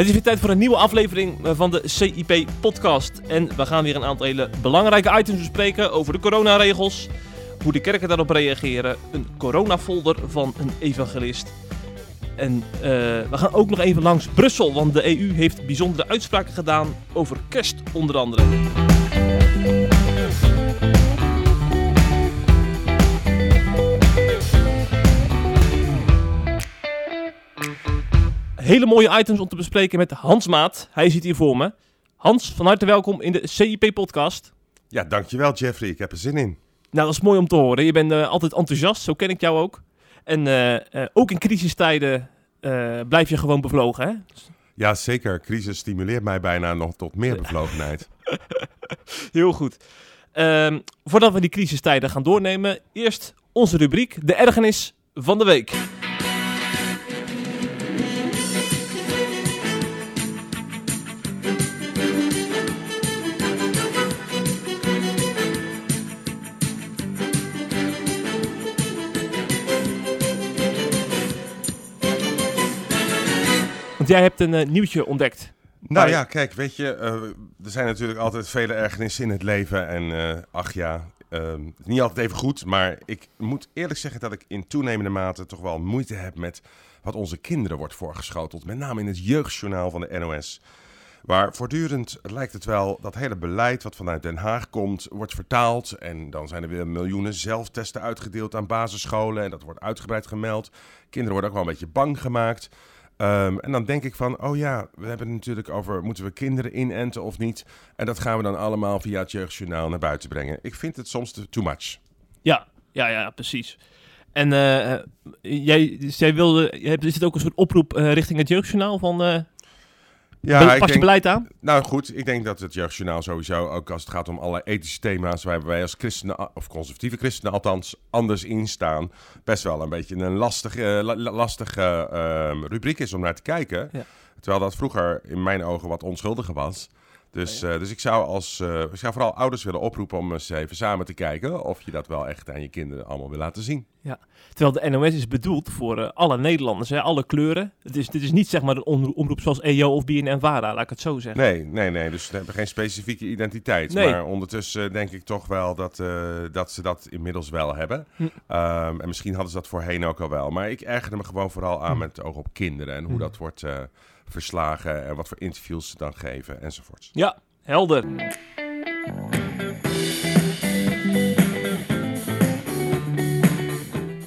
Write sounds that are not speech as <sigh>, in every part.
Het is weer tijd voor een nieuwe aflevering eh, van de CIP-podcast. En we gaan weer een aantal hele belangrijke items bespreken over de coronaregels, hoe de kerken daarop reageren, een coronafolder van een evangelist. En eh, we gaan ook nog even langs Brussel, want de EU heeft bijzondere uitspraken gedaan over kerst onder andere. Hele mooie items om te bespreken met Hans Maat. Hij zit hier voor me. Hans, van harte welkom in de CIP-podcast. Ja, dankjewel Jeffrey. Ik heb er zin in. Nou, dat is mooi om te horen. Je bent eh, altijd enthousiast, zo ken ik jou ook. En eh, eh, ook in crisistijden blijf je gewoon bevlogen, hè? Ja, zeker. Crisis stimuleert mij bijna nog tot meer bevlogenheid. <laughs> Heel goed. Ehm, voordat we die crisistijden gaan doornemen, eerst onze rubriek, de ergernis van de week. Jij hebt een eh, nieuwtje ontdekt. Nou ja, kijk, weet je, eh, er zijn natuurlijk altijd vele ergernissen in het leven. En eh, ach ja, het is niet altijd even goed. Maar ik moet eerlijk zeggen dat ik in toenemende mate toch wel moeite heb met wat onze kinderen wordt voorgeschoteld. Met name in het jeugdjournaal van de NOS. Waar voortdurend lijkt het wel dat hele beleid wat vanuit Den Haag komt, wordt vertaald. En dan zijn er weer miljoenen zelftesten uitgedeeld aan basisscholen. En dat wordt uitgebreid gemeld. Kinderen worden ook wel een beetje bang gemaakt. Ehm, en dan denk ik van, oh ja, we hebben het natuurlijk over, moeten we kinderen inenten of niet? En dat gaan we dan allemaal via het jeugdjournaal naar buiten brengen. Ik vind het soms too much. Ja, ja, ja, precies. En eh, jij, dus jij wilde, is het ook een soort oproep eh, richting het jeugdjournaal van, Ja, pas je denk, beleid aan? nou goed, ik denk dat het jeugdjournaal sowieso, ook als het gaat om allerlei ethische thema's, waar wij als christenen, of conservatieve christenen althans, anders in staan, best wel een beetje een lastige, la- la- lastige ehm, rubriek is om naar te kijken. Ja. Terwijl dat vroeger in mijn ogen wat onschuldiger was. Dus, eh, dus ik, zou als, eh, ik zou vooral ouders willen oproepen om eens even samen te kijken of je dat wel echt aan je kinderen allemaal wil laten zien. Terwijl de NOS is bedoeld voor eh, alle Nederlanders, hè, alle kleuren. Het is, dit is niet zeg maar een omroep, zoals EO of BNN-VARA, laat ik het zo zeggen. Nee, nee, nee. Dus ze hebben geen specifieke identiteit. Nee. Maar ondertussen denk ik toch wel dat, dat ze dat inmiddels wel hebben. Hm. Ehm, en misschien hadden ze dat voorheen ook al wel. Maar ik ergerde me gewoon vooral aan Hm. met het oog op kinderen. En hoe Hm. dat wordt verslagen en wat voor interviews ze dan geven enzovoorts. Ja, helder.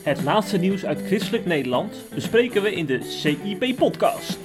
Het laatste nieuws uit christelijk Nederland bespreken we in de CIP-podcast.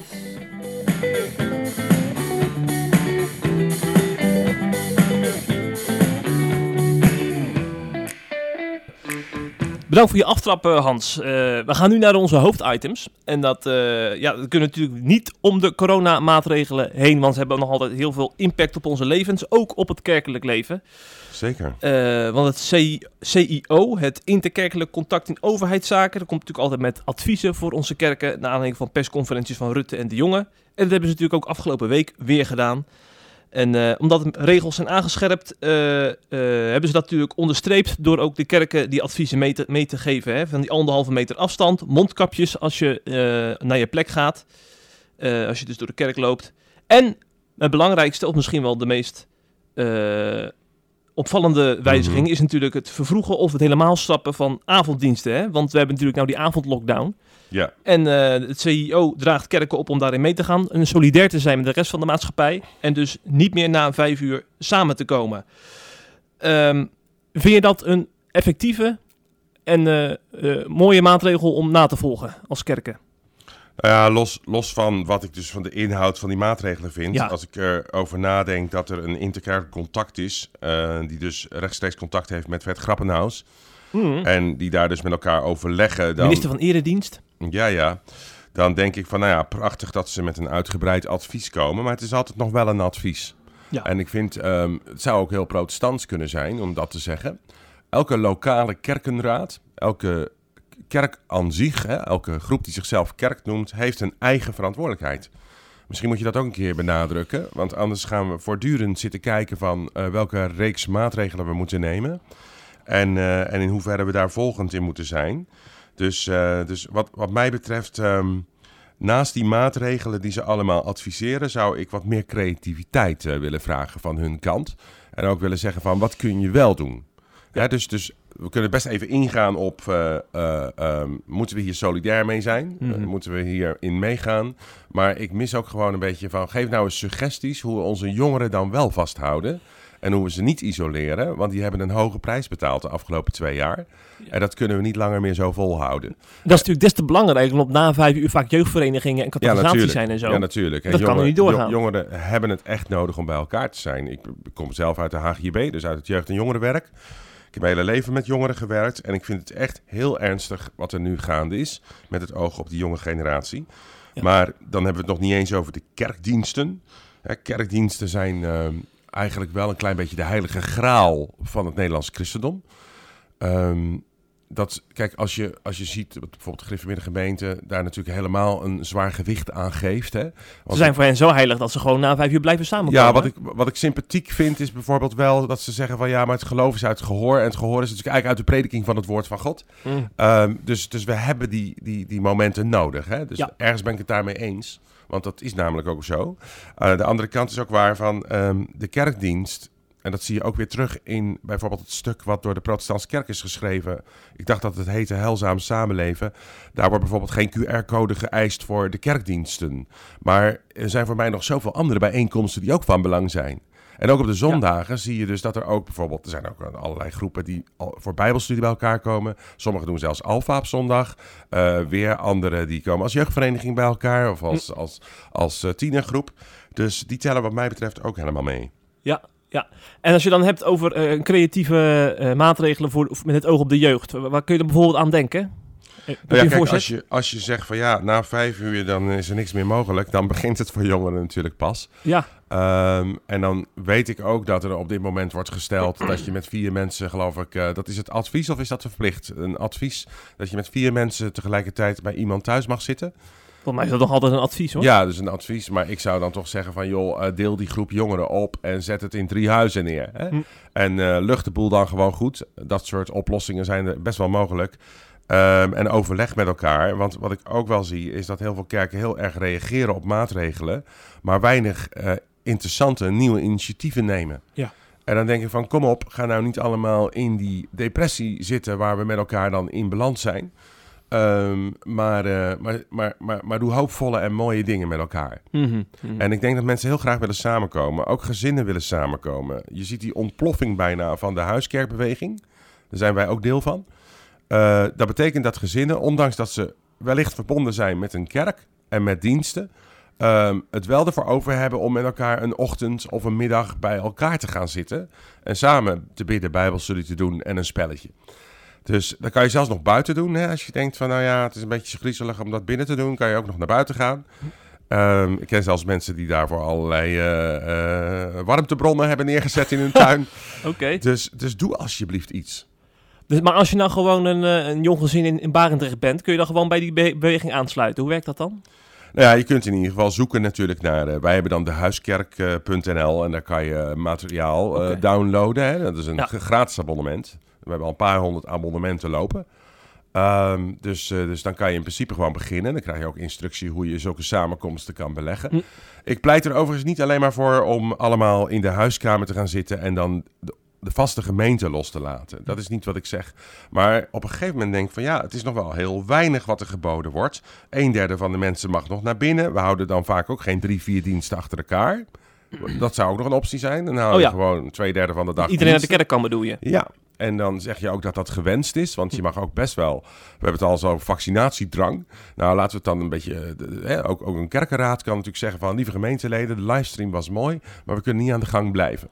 Bedankt voor je aftrap, Hans. Eh, we gaan nu naar onze hoofditems. En dat, eh ja, dat kunnen natuurlijk niet om de coronamaatregelen heen, want ze hebben nog altijd heel veel impact op onze levens, ook op het kerkelijk leven. Zeker. Eh, want het CI CIO, het interkerkelijk contact in overheidszaken, dat komt natuurlijk altijd met adviezen voor onze kerken, naar aanleiding van persconferenties van Rutte en de Jonge. En dat hebben ze natuurlijk ook afgelopen week weer gedaan. En eh, omdat de regels zijn aangescherpt, eh, eh, hebben ze dat natuurlijk onderstreept door ook de kerken die adviezen mee te, mee te geven. Hè? Van die anderhalve meter afstand, mondkapjes als je naar je plek gaat, als je dus door de kerk loopt. En het belangrijkste, of misschien wel de meest opvallende wijziging, Mhm. is natuurlijk het vervroegen of het helemaal stappen van avonddiensten. Hè? Want we hebben natuurlijk nou die avondlockdown. Ja. En eh, het CIO draagt kerken op om daarin mee te gaan. En solidair te zijn met de rest van de maatschappij. En dus niet meer na vijf uur samen te komen. Ehm, vind je dat een effectieve en eh, eh, mooie maatregel om na te volgen als kerken? Ja, los, los van wat ik dus van de inhoud van die maatregelen vind. Ja. Als ik erover nadenk dat er een interkerkelijk contact is. eh, die dus rechtstreeks contact heeft met Vet Grappenhaus. Mhm. En die daar dus met elkaar overleggen. Dan, Minister van Eredienst. Ja, ja. Dan denk ik van, nou ja, prachtig dat ze met een uitgebreid advies komen. Maar het is altijd nog wel een advies. Ja. En ik vind, ehm, het zou ook heel protestants kunnen zijn om dat te zeggen. Elke lokale kerkenraad, elke kerk aan zich, hè, elke groep die zichzelf kerk noemt, heeft een eigen verantwoordelijkheid. Misschien moet je dat ook een keer benadrukken. Want anders gaan we voortdurend zitten kijken van eh, welke reeks maatregelen we moeten nemen. En, eh, en in hoeverre we daar volgend in moeten zijn. Dus, eh, dus wat, wat mij betreft ehm, naast die maatregelen die ze allemaal adviseren, zou ik wat meer creativiteit willen vragen van hun kant. En ook willen zeggen van wat kun je wel doen. Ja, dus, dus we kunnen best even ingaan op, eh, eh, ehm, moeten we hier solidair mee zijn? Mhm. Eh, moeten we hierin meegaan? Maar ik mis ook gewoon een beetje van, geef nou eens suggesties hoe we onze jongeren dan wel vasthouden. En hoe we ze niet isoleren, want die hebben een hoge prijs betaald de afgelopen twee jaar. En dat kunnen we niet langer meer zo volhouden. Dat is natuurlijk des te belangrijk, omdat na vijf uur vaak jeugdverenigingen en categorisaties zijn en zo. Ja, natuurlijk. En Dat kan er niet doorgaan. jo- Jongeren hebben het echt nodig om bij elkaar te zijn. Ik, ik kom zelf uit de HGB, dus uit het jeugd- en jongerenwerk. Ik heb mijn hele leven met jongeren gewerkt. En ik vind het echt heel ernstig wat er nu gaande is. Met het oog op die jonge generatie. Ja. Maar dan hebben we het nog niet eens over de kerkdiensten. Hè, kerkdiensten zijn ehm, eigenlijk wel een klein beetje de heilige graal van het Nederlands christendom. Ehm, dat, kijk, als je, als je ziet, dat bijvoorbeeld de gemeente daar natuurlijk helemaal een zwaar gewicht aan geeft. Hè? Ze Want- zijn voor hen zo heilig dat ze gewoon na vijf uur blijven samenkomen. ja, wat ik, wat ik sympathiek vind is bijvoorbeeld wel dat ze zeggen van ja, maar het geloof is uit het gehoor. En het gehoor is natuurlijk eigenlijk uit de prediking van het woord van God. Mm. Ehm, dus, dus we hebben die, die, die momenten nodig. Hè? Dus Ja. ergens ben ik het daarmee eens. Want dat is namelijk ook zo. Eh, de andere kant is ook waar van ehm, de kerkdienst. En dat zie je ook weer terug in bijvoorbeeld het stuk wat door de protestantse kerk is geschreven. Ik dacht dat het heette Heilzaam Samenleven. Daar wordt bijvoorbeeld geen QR-code geëist voor de kerkdiensten. Maar er zijn voor mij nog zoveel andere bijeenkomsten die ook van belang zijn. En ook op de zondagen zie je dus dat er ook bijvoorbeeld... Er zijn ook allerlei groepen die voor bijbelstudie bij elkaar komen. Sommigen doen zelfs alfa op zondag. Eh, weer anderen die komen als jeugdvereniging bij elkaar. Of als, als, als eh, tienergroep. Dus die tellen wat mij betreft ook helemaal mee. Ja, ja. En als je dan hebt over eh, creatieve eh, maatregelen voor, met het oog op de jeugd, waar kun je er bijvoorbeeld aan denken? Eh, Nou ja, een kijk, voorzet? als je, als je zegt van ja, na vijf uur dan is er niks meer mogelijk. Dan <laughs> begint het voor jongeren natuurlijk pas. Ja, Ehm, en dan weet ik ook dat er op dit moment wordt gesteld dat je met vier mensen, geloof ik, dat is het advies of is dat verplicht? Een advies dat je met vier mensen tegelijkertijd bij iemand thuis mag zitten. Volgens mij is dat nog altijd een advies hoor. Ja, dus een advies. Maar ik zou dan toch zeggen van joh, eh, deel die groep jongeren op en zet het in drie huizen neer. Hè? Hm. En eh, lucht de boel dan gewoon goed. Dat soort oplossingen zijn er best wel mogelijk. Ehm, en overleg met elkaar. Want wat ik ook wel zie, is dat heel veel kerken heel erg reageren op maatregelen, maar weinig eh, interessante nieuwe initiatieven nemen. Ja. En dan denk ik van, kom op, ga nou niet allemaal in die depressie zitten waar we met elkaar dan in beland zijn. Ehm, maar, eh, maar, maar, maar, maar doe hoopvolle en mooie dingen met elkaar. Mhm, mhm. En ik denk dat mensen heel graag willen samenkomen. Ook gezinnen willen samenkomen. Je ziet die ontploffing bijna van de huiskerkbeweging. Daar zijn wij ook deel van. Eh, dat betekent dat gezinnen, ondanks dat ze wellicht verbonden zijn met een kerk en met diensten, ehm, het wel ervoor over hebben om met elkaar een ochtend of een middag bij elkaar te gaan zitten. En samen te bidden, bijbelstudie te doen en een spelletje. Dus dat kan je zelfs nog buiten doen. Hè? Als je denkt van, nou ja, het is een beetje griezelig om dat binnen te doen, kan je ook nog naar buiten gaan. Ehm, ik ken zelfs mensen die daarvoor allerlei eh, eh, warmtebronnen hebben neergezet in hun <laughs> tuin. Oké. dus, dus doe alsjeblieft iets. Dus, maar als je nou gewoon een, eh, een jong gezin in, in Barendrecht bent, kun je dan gewoon bij die be- beweging aansluiten. Hoe werkt dat dan? Nou ja, je kunt in ieder geval zoeken natuurlijk naar... wij hebben dan de huiskerk.nl en daar kan je materiaal downloaden. Hè? Dat is een Ja. gratis abonnement. We hebben al een paar honderd abonnementen lopen. Ehm, dus, eh, dus dan kan je in principe gewoon beginnen. Dan krijg je ook instructie hoe je zulke samenkomsten kan beleggen. Hm. Ik pleit er overigens niet alleen maar voor om allemaal in de huiskamer te gaan zitten en dan de, de vaste gemeente los te laten. Dat is niet wat ik zeg. Maar op een gegeven moment denk ik van ja, het is nog wel heel weinig wat er geboden wordt. Een derde van de mensen mag nog naar binnen. We houden dan vaak ook geen drie, vier diensten achter elkaar. <clears throat> Dat zou ook nog een optie zijn. Dan hou Oh je ja. gewoon twee derde van de dag Iedereen naar de kerk kan bedoel je? Ja, en dan zeg je ook dat dat gewenst is, want je mag ook best wel. We hebben het al zo over vaccinatiedrang. Nou, laten we het dan een beetje. eh, ook, ook een kerkenraad kan natuurlijk zeggen van lieve gemeenteleden, de livestream was mooi, maar we kunnen niet aan de gang blijven.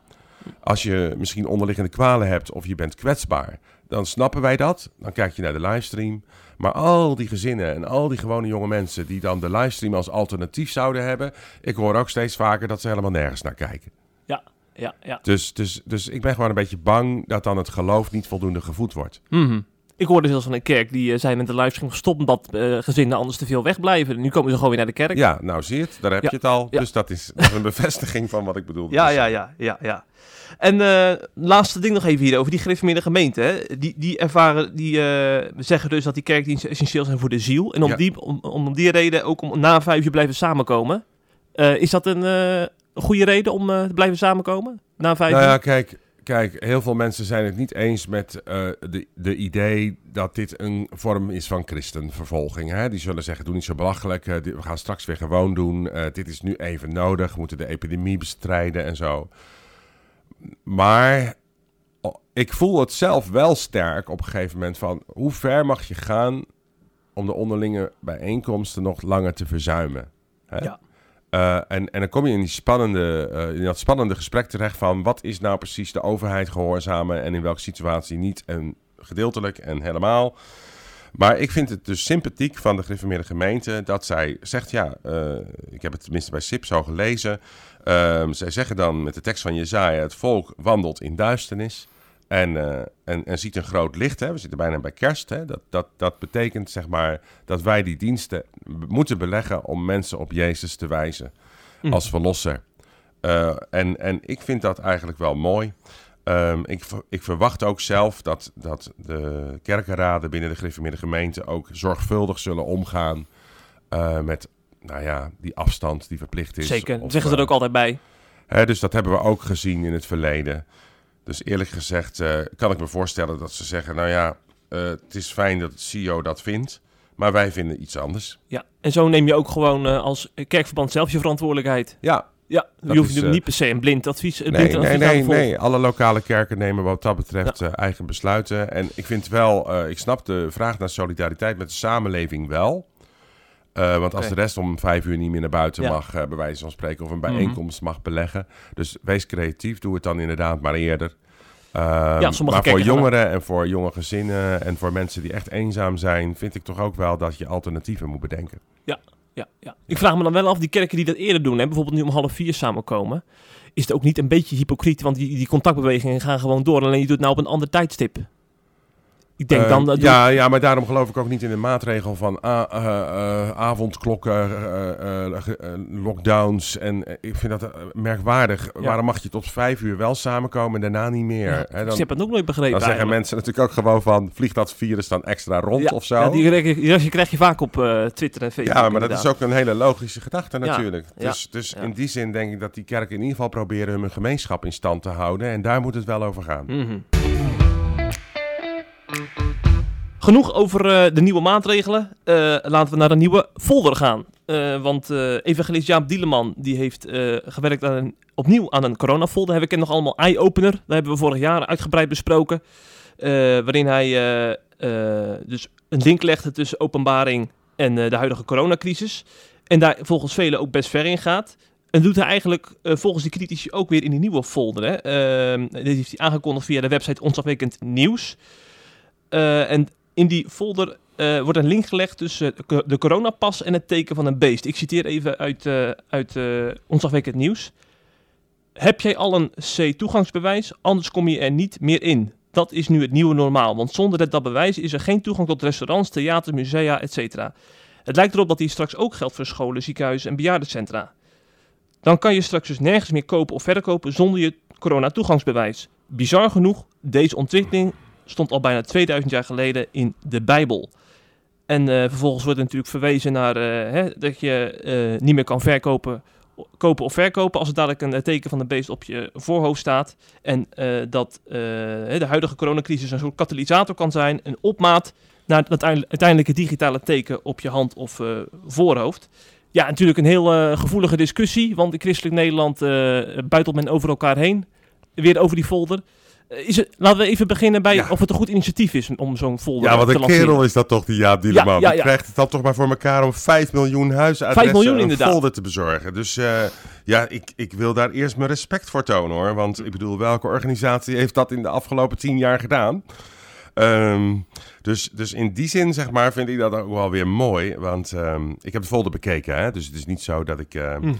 Als je misschien onderliggende kwalen hebt of je bent kwetsbaar, dan snappen wij dat. Dan kijk je naar de livestream. Maar al die gezinnen en al die gewone jonge mensen die dan de livestream als alternatief zouden hebben, ik hoor ook steeds vaker dat ze helemaal nergens naar kijken. Ja, ja. Dus, dus, dus ik ben gewoon een beetje bang dat dan het geloof niet voldoende gevoed wordt. Mhm. Ik hoorde zelfs van een kerk die uh, zei met de livestream gestopt omdat uh, gezinnen anders te veel wegblijven. Nu komen ze gewoon weer naar de kerk. Ja, nou zie je het, daar heb je het al. Dus dat is, dat is, een bevestiging van wat ik bedoel. Ja, ja, ja, ja, ja. En uh, laatste ding nog even hier over die gereformeerde gemeente. Hè. Die, die ervaren, die zeggen dus dat die kerkdiensten essentieel zijn voor de ziel. En om, die, om, om die reden ook om na vijf uur blijven samenkomen. is dat een goede reden om te blijven samenkomen? Na vijf nou uur? ja, kijk Kijk, heel veel mensen zijn het niet eens met uh, de, de idee dat dit een vorm is van christenvervolging. Hè? Die zullen zeggen, doe niet zo belachelijk, uh, we gaan straks weer gewoon doen. Uh, dit is nu even nodig, we moeten de epidemie bestrijden en zo. Maar ik voel het zelf wel sterk op een gegeven moment van... hoe ver mag je gaan om de onderlinge bijeenkomsten nog langer te verzuimen? Hè? Ja. Uh, en, en dan kom je in, die spannende, uh, in dat spannende gesprek terecht van wat is nou precies de overheid gehoorzamen en in welke situatie niet en gedeeltelijk en helemaal. Maar ik vind het dus sympathiek van de gereformeerde gemeente dat zij zegt, ja, uh, ik heb het tenminste bij SIP zo gelezen. Ehm, zij zeggen dan met de tekst van Jezaja, het volk wandelt in duisternis. En, uh, en, en ziet een groot licht. Hè? We zitten bijna bij kerst. Hè? Dat, dat, dat betekent zeg maar, dat wij die diensten moeten beleggen om mensen op Jezus te wijzen mm. als verlosser. Uh, en, en ik vind dat eigenlijk wel mooi. Um, ik, ik verwacht ook zelf dat, dat de kerkenraden binnen de gereformeerde gemeente ook zorgvuldig zullen omgaan uh, met nou ja, die afstand die verplicht is. Zeker, of, zeggen ze er ook altijd bij. Hè, dus dat hebben we ook gezien in het verleden. Dus eerlijk gezegd uh, kan ik me voorstellen dat ze zeggen: Nou ja, uh, het is fijn dat het CEO dat vindt, maar wij vinden iets anders. Ja, en zo neem je ook gewoon uh, als kerkverband zelf je verantwoordelijkheid. Ja. Ja, je hoeft is, niet per se een blind advies, een nee, blind nee, nee, nee, alle lokale kerken nemen wat dat betreft ja. eigen besluiten. En ik vind wel, ik snap de vraag naar solidariteit met de samenleving wel. Uh, want als okay. de rest om vijf uur niet meer naar buiten ja. mag, uh, bij wijze van spreken, of een bijeenkomst mm -hmm. mag beleggen. Dus wees creatief, doe het dan inderdaad maar eerder. Ja, maar voor jongeren en voor jonge gezinnen en voor mensen die echt eenzaam zijn, vind ik toch ook wel dat je alternatieven moet bedenken. Ja, ja, ja. Ik vraag me dan wel af, die kerken die dat eerder doen, hè, bijvoorbeeld nu om half vier samenkomen, is het ook niet een beetje hypocriet, want die, die contactbewegingen gaan gewoon door, alleen je doet het nou op een ander tijdstip. Ik denk dan dat ja, ja, maar daarom geloof ik ook niet in de maatregel van uh, uh, avondklokken, lockdowns. En ik vind dat merkwaardig. Waarom mag je tot vijf uur wel samenkomen en daarna niet meer? Ik heb het ook nooit begrepen. Dan zeggen mensen natuurlijk ook gewoon van, vliegt dat virus dan extra rond of zo? Ja, die, krijg je vaak op Twitter en Facebook. Ja, maar dat is ook een hele logische gedachte natuurlijk. Dus, dus in die zin denk ik dat die kerken in ieder geval proberen hun gemeenschap in stand te houden. En daar moet het wel over gaan. Genoeg over uh, de nieuwe maatregelen. Uh, laten we naar een nieuwe folder gaan. Uh, want evangelist Jaap Dieleman die heeft gewerkt aan een, opnieuw aan een coronafolder. Heb ik het nog allemaal eye-opener. Dat hebben we vorig jaar uitgebreid besproken. waarin hij dus een link legde tussen openbaring en de huidige coronacrisis. En daar volgens velen ook best ver in gaat. En doet hij eigenlijk volgens die critici ook weer in die nieuwe folder. Hè? dit heeft hij aangekondigd via de website Ontzagwekkend Nieuws. en in die folder uh, wordt een link gelegd tussen de coronapas en het teken van een beest. Ik citeer even uit, uh, uit uh, Ontzagwekkend Nieuws. Heb jij al een C-toegangsbewijs? Anders kom je er niet meer in. Dat is nu het nieuwe normaal, want zonder dat bewijs is er geen toegang tot restaurants, theaters, musea, etc. Het lijkt erop dat hier straks ook geldt voor scholen, ziekenhuizen en bejaardencentra. Dan kan je straks dus nergens meer kopen of verkopen zonder je corona-toegangsbewijs. Bizar genoeg, deze ontwikkeling stond al bijna 2000 jaar geleden in de Bijbel. En uh, vervolgens wordt er natuurlijk verwezen naar uh, hè, dat je uh, niet meer kan verkopen, kopen of verkopen als er dadelijk een teken van de beest op je voorhoofd staat. En dat de huidige coronacrisis een soort katalysator kan zijn, een opmaat naar het uiteindelijke digitale teken op je hand of voorhoofd. Ja, natuurlijk een heel gevoelige discussie, want in christelijk Nederland buitelt men over elkaar heen. Weer over die folder. Is het, laten we even beginnen bij ja. of het een goed initiatief is om zo'n folder ja, te lanceren. Ja, wat een kerel is dat toch, die Jaap Dieleman. Ja, ja, Die krijgt het dan toch maar voor elkaar om 5 miljoen huisadressen 5 miljoen, een inderdaad. folder te bezorgen. Dus uh, ja, ik, ik wil daar eerst mijn respect voor tonen hoor. Want ik bedoel, welke organisatie heeft dat in de afgelopen 10 jaar gedaan? Um, dus, dus in die zin, zeg maar, vind ik dat ook wel weer mooi. Want um, ik heb de folder bekeken, hè. Dus het is niet zo dat ik... Uh, mm.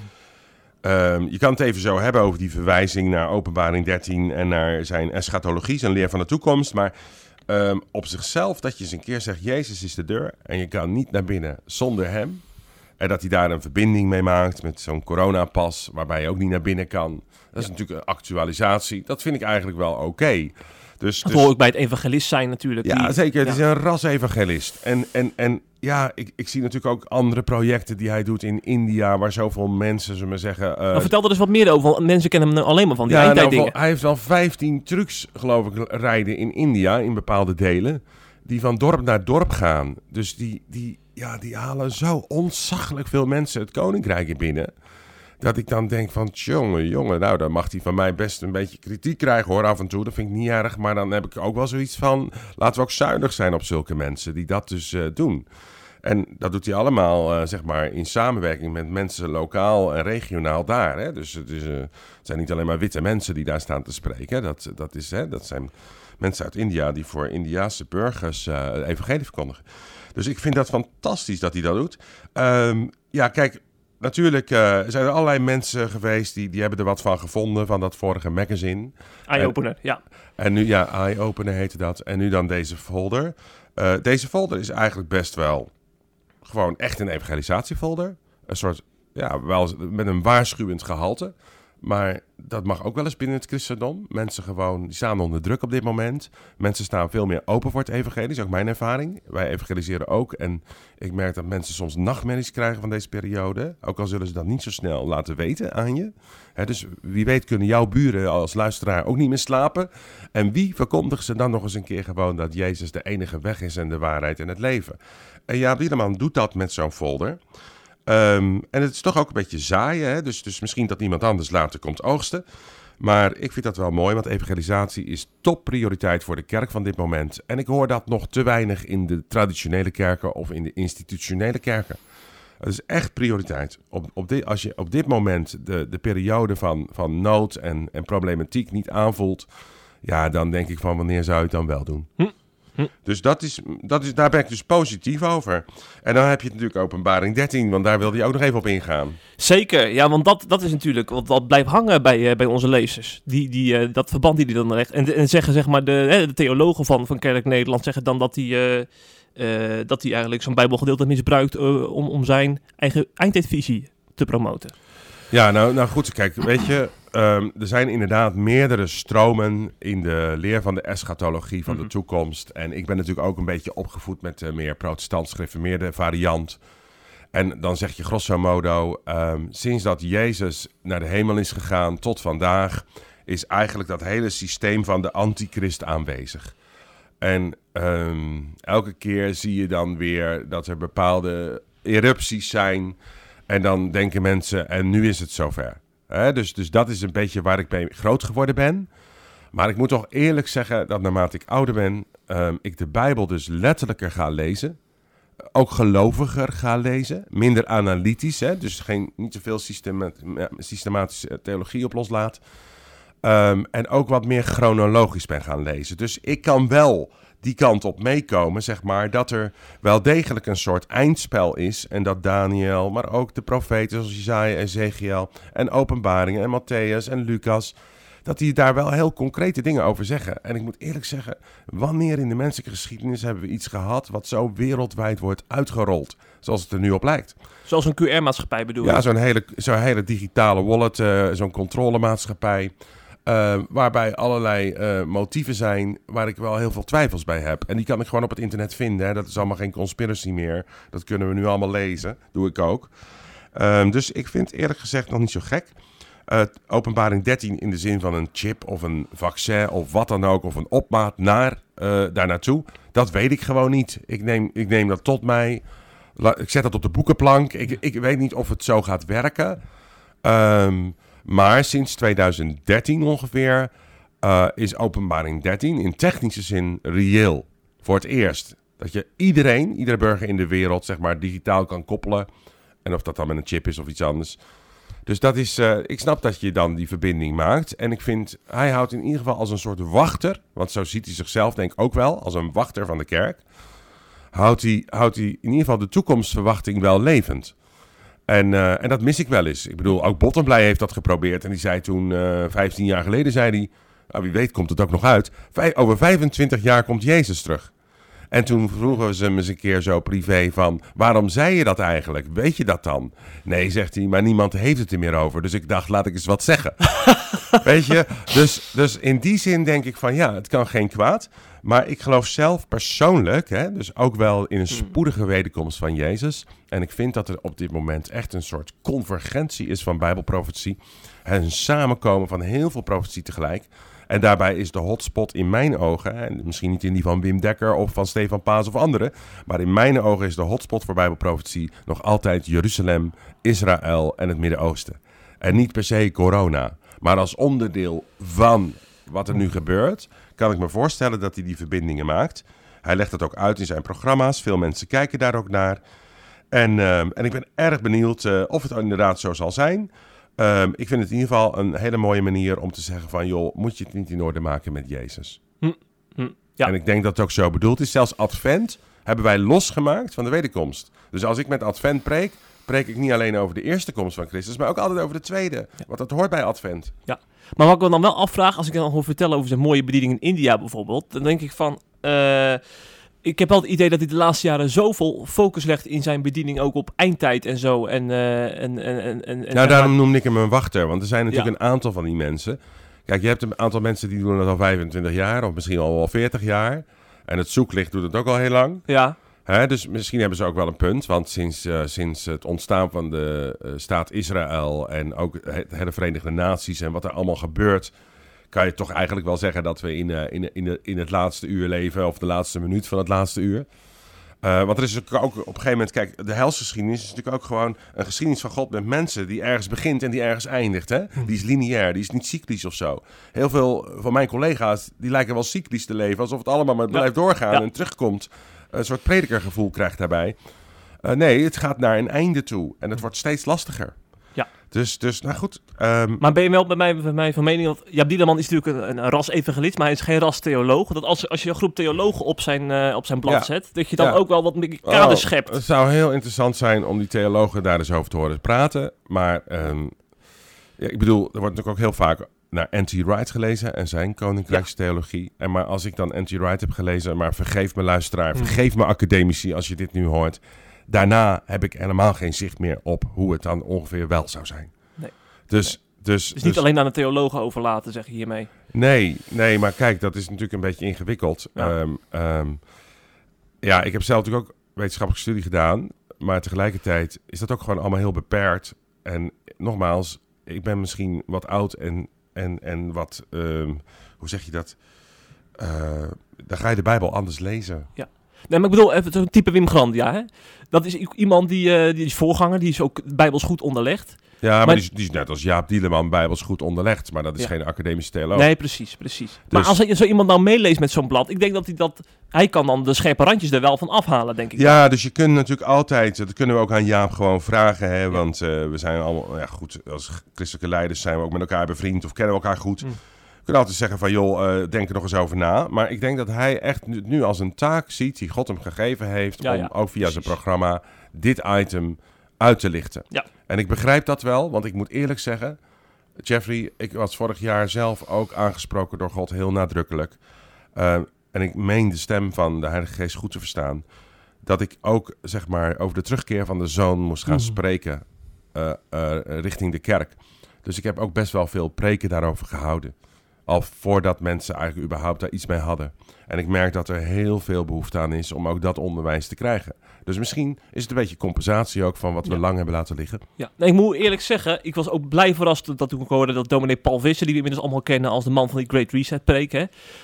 Um, je kan het even zo hebben over die verwijzing naar openbaring 13 en naar zijn eschatologie, zijn leer van de toekomst. Maar ehm, op zichzelf dat je eens een keer zegt: Jezus is de deur en je kan niet naar binnen zonder hem. En dat hij daar een verbinding mee maakt met zo'n coronapas, waarbij je ook niet naar binnen kan. Dat is natuurlijk een actualisatie. Dat vind ik eigenlijk wel oké. Dus, Dat dus, hoor ik bij het evangelist zijn natuurlijk. ja, Die- zeker. Het ja. is een ras-evangelist. En, en, en ja, ik, ik zie natuurlijk ook andere projecten die hij doet in India, waar zoveel mensen, we maar zeggen... Maar vertel er eens wat meer over, want mensen kennen hem alleen maar van die ja, nou, hij heeft al 15 trucks, geloof ik, rijden in India, in bepaalde delen, die van dorp naar dorp gaan. Dus die, die, ja, die halen zo ontzaglijk veel mensen het koninkrijk in binnen. Dat ik dan denk van, jongen, jongen, nou, dan mag hij van mij best een beetje kritiek krijgen hoor, af en toe. Dat vind ik niet erg, maar dan heb ik ook wel zoiets van, laten we ook zuinig zijn op zulke mensen die dat dus eh, doen. En dat doet hij allemaal, eh, zeg maar, in samenwerking met mensen lokaal en regionaal daar. Hè? Dus het, is, eh, het zijn niet alleen maar witte mensen die daar staan te spreken. Dat, dat, is, hè, dat zijn mensen uit India die voor Indiaanse burgers het evangelie verkondigen. Dus ik vind dat fantastisch dat hij dat doet. Ehm, ja, kijk, natuurlijk eh, zijn er allerlei mensen geweest die, die hebben er wat van gevonden van dat vorige magazine. Eye-opener, ja. En nu, ja, Eye-Opener heette dat. En nu dan deze folder. Eh, deze folder is eigenlijk best wel gewoon echt een evangelisatiefolder. Een soort, ja, wel met een waarschuwend gehalte. Maar dat mag ook wel eens binnen het christendom. Mensen gewoon, staan onder druk op dit moment. Mensen staan veel meer open voor het evangelie. Ook mijn ervaring. Wij evangeliseren ook. En ik merk dat mensen soms nachtmerries krijgen van deze periode. Ook al zullen ze dat niet zo snel laten weten aan je. Dus wie weet kunnen jouw buren als luisteraar ook niet meer slapen. En wie verkondigt ze dan nog eens een keer gewoon dat Jezus de enige weg is en de waarheid en het leven? En Jaap Wieleman doet dat met zo'n folder. Ehm, en het is toch ook een beetje zaaien, hè? Dus, dus misschien dat iemand anders later komt oogsten. Maar ik vind dat wel mooi, want evangelisatie is topprioriteit voor de kerk van dit moment. En ik hoor dat nog te weinig in de traditionele kerken of in de institutionele kerken. Het is echt prioriteit. Op, op dit, als je op dit moment de, de periode van, van nood en, en problematiek niet aanvoelt, ja, dan denk ik van wanneer zou je het dan wel doen? Hm. Hm. Dus dat is, dat is, daar ben ik dus positief over. En dan heb je natuurlijk openbaring 13, want daar wilde je ook nog even op ingaan. Zeker, ja, want dat, dat is natuurlijk wat, wat blijft hangen bij, eh, bij onze lezers. Die, die, eh, dat verband die die dan recht. En, en zeggen zeg maar, de, de theologen van, van Kerk Nederland zeggen dan dat hij eh, dat hij eigenlijk zo'n Bijbelgedeelte misbruikt om, om zijn eigen eindtijdvisie te promoten. Ja, nou, nou goed, kijk, weet je, ehm, er zijn inderdaad meerdere stromen in de leer van de eschatologie van Mhm. de toekomst. En ik ben natuurlijk ook een beetje opgevoed met de meer protestants gereformeerde variant. En dan zeg je grosso modo, ehm, sinds dat Jezus naar de hemel is gegaan tot vandaag, is eigenlijk dat hele systeem van de antichrist aanwezig. En ehm, elke keer zie je dan weer dat er bepaalde erupties zijn. En dan denken mensen, en nu is het zover. Hè, dus, dus dat is een beetje waar ik mee groot geworden ben. Maar ik moet toch eerlijk zeggen dat naarmate ik ouder ben, ehm, ik de Bijbel dus letterlijker ga lezen. Ook geloviger ga lezen. Minder analytisch, hè, dus geen, niet zoveel systemat systematische theologie op loslaat. Ehm, en ook wat meer chronologisch ben gaan lezen. Dus ik kan wel die kant op meekomen, zeg maar, dat er wel degelijk een soort eindspel is. En dat Daniel, maar ook de profeten zoals Isaiah, Ezekiel en Openbaringen en Matthäus en Lucas, dat die daar wel heel concrete dingen over zeggen. En ik moet eerlijk zeggen, wanneer in de menselijke geschiedenis hebben we iets gehad wat zo wereldwijd wordt uitgerold, zoals het er nu op lijkt? Zoals een QR-maatschappij bedoel Ja, je? zo'n hele, zo'n hele digitale wallet, eh, zo'n controlemaatschappij. Eh, waarbij allerlei eh, motieven zijn waar ik wel heel veel twijfels bij heb. En die kan ik gewoon op het internet vinden. Hè. Dat is allemaal geen conspiracy meer. Dat kunnen we nu allemaal lezen. Doe ik ook. Ehm, dus ik vind eerlijk gezegd nog niet zo gek. Openbaring 13 in de zin van een chip of een vaccin of wat dan ook. Of een opmaat naar, eh, daar naartoe. Dat weet ik gewoon niet. Ik neem, ik neem dat tot mij. Ik zet dat op de boekenplank. Ik, ik weet niet of het zo gaat werken. Ehm, maar sinds 2013 ongeveer eh, is openbaring 13 in technische zin reëel. Voor het eerst. Dat je iedereen, iedere burger in de wereld, zeg maar, digitaal kan koppelen. En of dat dan met een chip is of iets anders. Dus dat is, eh, ik snap dat je dan die verbinding maakt. En ik vind, hij houdt in ieder geval als een soort wachter, want zo ziet hij zichzelf denk ik ook wel, als een wachter van de kerk. Houdt hij, houdt hij in ieder geval de toekomstverwachting wel levend. En, eh, en dat mis ik wel eens. Ik bedoel, ook Bottomblij heeft dat geprobeerd. En die zei toen, eh 15 jaar geleden, zei hij... Nou, wie weet komt het ook nog uit. Over 25 jaar komt Jezus terug. En toen vroegen ze hem eens een keer zo privé van... waarom zei je dat eigenlijk? Weet je dat dan? Nee, zegt hij, maar niemand heeft het er meer over. Dus ik dacht, laat ik eens wat zeggen. <laughs> Weet je? Dus, dus in die zin denk ik van ja, het kan geen kwaad. Maar ik geloof zelf persoonlijk, hè, dus ook wel in een spoedige wederkomst van Jezus. En ik vind dat er op dit moment echt een soort convergentie is van Bijbelprofetie. Een samenkomen van heel veel profetie tegelijk. En daarbij is de hotspot in mijn ogen, en misschien niet in die van Wim Dekker of van Stefan Paas of anderen, maar in mijn ogen is de hotspot voor Bijbelprofetie nog altijd Jeruzalem, Israël en het Midden-Oosten. En niet per se corona, maar als onderdeel van wat er nu gebeurt, kan ik me voorstellen dat hij die verbindingen maakt. Hij legt het ook uit in zijn programma's, veel mensen kijken daar ook naar. En, ehm, en ik ben erg benieuwd eh, of het inderdaad zo zal zijn. Ehm, ik vind het in ieder geval een hele mooie manier om te zeggen van... joh, moet je het niet in orde maken met Jezus? Hm, ja. En ik denk dat het ook zo bedoeld is. Zelfs Advent hebben wij losgemaakt van de wederkomst. Dus als ik met Advent preek, preek ik niet alleen over de eerste komst van Christus... maar ook altijd over de tweede. Want dat hoort bij Advent. Maar wat ik me dan wel afvraag, als ik dan hoor vertellen over zijn mooie bediening in India bijvoorbeeld, dan denk ik van, eh, ik heb wel het idee dat hij de laatste jaren zoveel focus legt in zijn bediening ook op eindtijd en zo. En, eh, en, en, en, nou, daarom noemde ik hem een wachter. Want er zijn natuurlijk Ja. een aantal van die mensen. Kijk, je hebt een aantal mensen die doen het al 25 jaar... of misschien al wel 40 jaar. En het zoeklicht doet het ook al heel lang. Ja, Hè, dus misschien hebben ze ook wel een punt. Want sinds, eh, sinds het ontstaan van de eh, staat Israël en ook het, de Verenigde Naties en wat er allemaal gebeurt, kan je toch eigenlijk wel zeggen dat we in, eh, in, in, in het laatste uur leven, of de laatste minuut van het laatste uur. Want er is ook op een gegeven moment, kijk, de helsgeschiedenis is natuurlijk ook gewoon een geschiedenis van God met mensen die ergens begint en die ergens eindigt. Hè? Die is lineair, die is niet cyclisch of zo. Heel veel van mijn collega's, die lijken wel cyclisch te leven, alsof het allemaal maar Ja. blijft doorgaan Ja. en terugkomt. Een soort predikergevoel krijgt daarbij. Eh, nee, het gaat naar een einde toe en het wordt steeds lastiger. Ja. Dus, dus nou goed. ehm, maar ben je wel bij mij, bij mij van mening, want Jaap Dieleman is natuurlijk een, een ras-evangelist, maar hij is geen ras-theoloog. Dat als, als je een groep theologen op zijn, eh, op zijn blad Ja. zet, dat je dan Ja. ook wel wat meer kader Oh, schept. Het zou heel interessant zijn om die theologen daar eens over te horen praten. Maar ehm, ja, ik bedoel, er wordt natuurlijk ook heel vaak naar N.T. Wright gelezen en zijn koninkrijkstheologie. En maar als ik dan N.T. Wright heb gelezen, maar vergeef me luisteraar, Hmm. vergeef me academici als je dit nu hoort. Daarna heb ik helemaal geen zicht meer op hoe het dan ongeveer wel zou zijn. Nee. Dus, dus, Dus niet alleen aan de theologen overlaten, zeg je hiermee. Nee, nee, maar kijk, dat is natuurlijk een beetje ingewikkeld. Ja. Ja, ja ik heb zelf natuurlijk ook wetenschappelijke studie gedaan. Maar tegelijkertijd is dat ook gewoon allemaal heel beperkt. En nogmaals, ik ben misschien wat oud en, en, en wat, ehm, hoe zeg je dat? Eh, dan ga je de Bijbel anders lezen. Nee, maar ik bedoel, even zo'n type Wim Grandia, hè? Dat is iemand die, eh, die is voorganger, die is ook bijbels goed onderlegd. Ja, maar, Maar- die, is, die is net als Jaap Dieleman Bijbels goed onderlegd. Maar dat is Ja. geen academische theoloog. Nee, precies, precies. Maar Dus- als er zo iemand nou meeleest met zo'n blad, ik denk dat hij dat... Hij kan dan de scherpe randjes er wel van afhalen, denk ik. Ja, dus je kunt natuurlijk altijd, dat kunnen we ook aan Jaap gewoon vragen, hè, want eh, we zijn allemaal, ja goed, als christelijke leiders zijn we ook met elkaar bevriend of kennen we elkaar goed. Mm. We kunnen altijd zeggen van, joh, eh, denk er nog eens over na. Maar ik denk dat hij echt nu, nu als een taak ziet die God hem gegeven heeft, Ja, om ook via zijn programma dit item uit te lichten. Ja. En ik begrijp dat wel, want ik moet eerlijk zeggen, Jeffrey, ik was vorig jaar zelf ook aangesproken door God heel nadrukkelijk. Eh, en ik meen de stem van de Heilige Geest goed te verstaan. Dat ik ook zeg maar over de terugkeer van de zoon moest gaan Mhm. spreken eh, eh, richting de kerk. Dus ik heb ook best wel veel preken daarover gehouden. Al voordat mensen eigenlijk überhaupt daar iets mee hadden. En ik merk dat er heel veel behoefte aan is om ook dat onderwijs te krijgen. Dus misschien is het een beetje compensatie ook van wat we Ja. lang hebben laten liggen. Ja. Nee, ik moet eerlijk zeggen, ik was ook blij verrast dat toen ik hoorde dat dominee Paul Visser, die we inmiddels allemaal kennen als de man van die Great Reset preek, hè,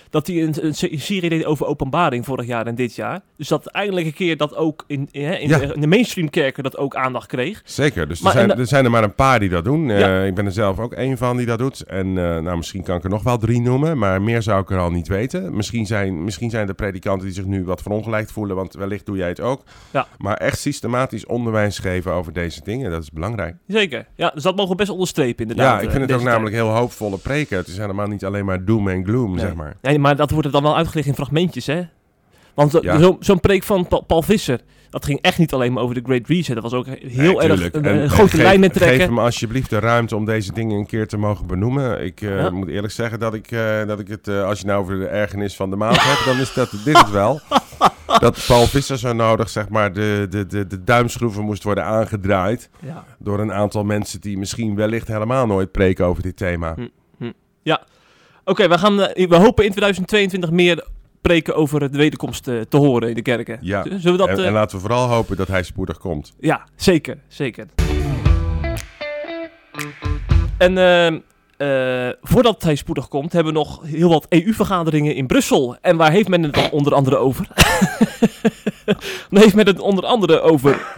dat hij een, een se- serie deed over openbaring vorig jaar en dit jaar. Dus dat eindelijk een keer dat ook in, in, hè, in, Ja. de, in de mainstream kerken dat ook aandacht kreeg. Zeker, dus er, zijn, er zijn er maar een paar die dat doen. Eh, ik ben er zelf ook één van die dat doet. En eh, nou, misschien kan ik er nog wel drie noemen, maar meer zou ik er al niet weten. Misschien zijn, misschien zijn er predikanten die zich nu wat verongelijkt voelen, want wellicht doe jij het ook. Ja. Maar echt systematisch onderwijs geven over deze dingen, dat is belangrijk. Zeker. Ja, dus dat mogen we best onderstrepen inderdaad. ja, ik eh, vind het deze ook tijd. namelijk heel hoopvolle preken. Het is helemaal niet alleen maar doom en gloom, Nee. zeg maar. Nee, maar dat wordt er dan wel uitgelegd in fragmentjes, hè? Want zo- zo'n preek van Pa- Paul Visser, dat ging echt niet alleen maar over de Great Reset. Dat was ook heel Nee, erg een, En- een en grote geef- lijnen Geef trekken. hem alsjeblieft de ruimte om deze dingen een keer te mogen benoemen. Ik eh, Ja. moet eerlijk zeggen dat ik, eh, dat ik het, eh, als je nou over de ergernis van de maand hebt, dan is dat dit het wel. <laughs> Dat Paul Visser zo nodig, zeg maar, de, de, de, de duimschroeven moest worden aangedraaid Ja. door een aantal mensen die misschien wellicht helemaal nooit preken over dit thema. Hm. Oké, we, gaan, we hopen in 2022 meer preken over de wederkomst eh, te horen in de kerken. Ja. Zullen we dat... en, eh, en laten we vooral hopen dat hij spoedig komt. Ja, zeker, zeker. En ehm, eh, voordat hij spoedig komt, hebben we nog heel wat EU-vergaderingen in Brussel. En waar heeft men het dan onder andere over? <laughs> dan heeft men het onder andere over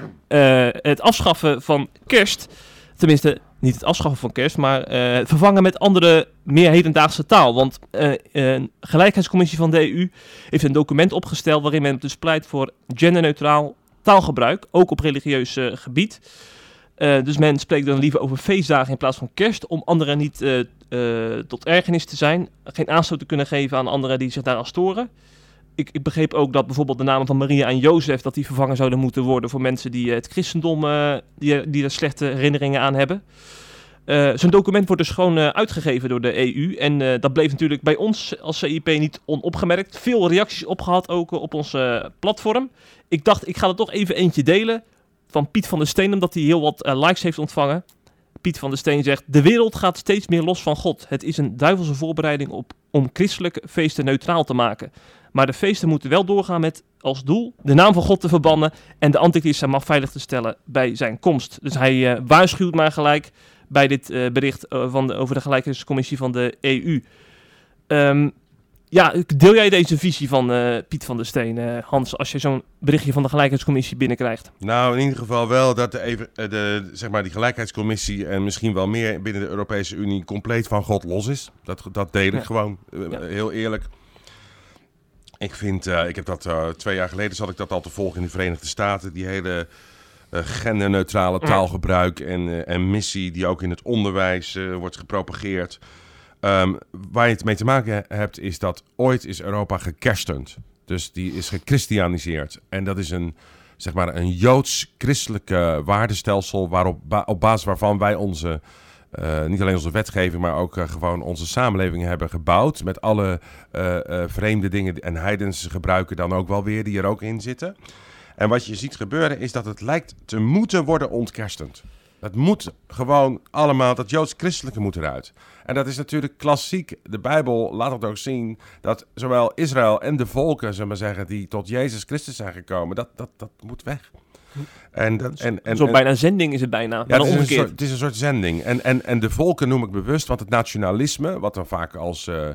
het afschaffen van kerst. Tenminste, niet het afschaffen van kerst, maar eh, vervangen met andere, meer hedendaagse taal. Want eh, een gelijkheidscommissie van de EU heeft een document opgesteld waarin men dus pleit voor genderneutraal taalgebruik, ook op religieus eh, gebied. Dus men spreekt dan liever over feestdagen in plaats van kerst, om anderen niet tot ergernis te zijn, geen aanstoot te kunnen geven aan anderen die zich daaraan storen. Ik, ik begreep ook dat bijvoorbeeld de namen van Maria en Jozef, dat die vervangen zouden moeten worden voor mensen die eh, het christendom, eh, die, die er slechte herinneringen aan hebben. Eh, Zo'n document wordt dus gewoon uitgegeven door de EU. En dat bleef natuurlijk bij ons als CIP niet onopgemerkt. Veel reacties opgehad ook op ons platform. Ik dacht, ik ga er toch even eentje delen van Piet van der Steen, omdat hij heel wat likes heeft ontvangen. Piet van der Steen zegt: De wereld gaat steeds meer los van God. Het is een duivelse voorbereiding op, om christelijke feesten neutraal te maken. Maar de feesten moeten wel doorgaan met als doel de naam van God te verbannen en de antichrist zijn macht veilig te stellen bij zijn komst. Dus hij eh, waarschuwt maar gelijk bij dit eh, bericht eh, van de, over de gelijkheidscommissie van de EU. Ehm, ja, deel jij deze visie van Piet van der Steen, Hans, als je zo'n berichtje van de gelijkheidscommissie binnenkrijgt? Nou, in ieder geval wel dat de, de, zeg maar die gelijkheidscommissie en misschien wel meer binnen de Europese Unie compleet van God los is. Dat, dat deel ik Ja. gewoon, Ja. heel eerlijk. Ik vind, eh, ik heb dat eh, twee jaar geleden zat ik dat al te volgen in de Verenigde Staten. Die hele eh, genderneutrale taalgebruik en, en missie die ook in het onderwijs wordt gepropageerd. Ehm, waar je het mee te maken hebt is dat ooit is Europa gekerstend. Dus die is gechristianiseerd. En dat is een, zeg maar, een joods-christelijke waardestelsel waarop, ba- op basis waarvan wij onze, eh, niet alleen onze wetgeving, maar ook eh, gewoon onze samenleving hebben gebouwd. Met alle eh, vreemde dingen en heidense gebruiken dan ook wel weer, die er ook in zitten. En wat je ziet gebeuren is dat het lijkt te moeten worden ontkerstend. Het moet gewoon allemaal, dat joods-christelijke moet eruit. En dat is natuurlijk klassiek. De Bijbel laat het ook zien dat zowel Israël en de volken, zullen maar zeggen, die tot Jezus Christus zijn gekomen, dat, dat, dat moet weg. En, dat, en, en, Zo en- bijna zending is het bijna, ja, maar het is, een soort, het is een soort zending. En, en, en de volken noem ik bewust, want het nationalisme, wat dan vaak als, eh,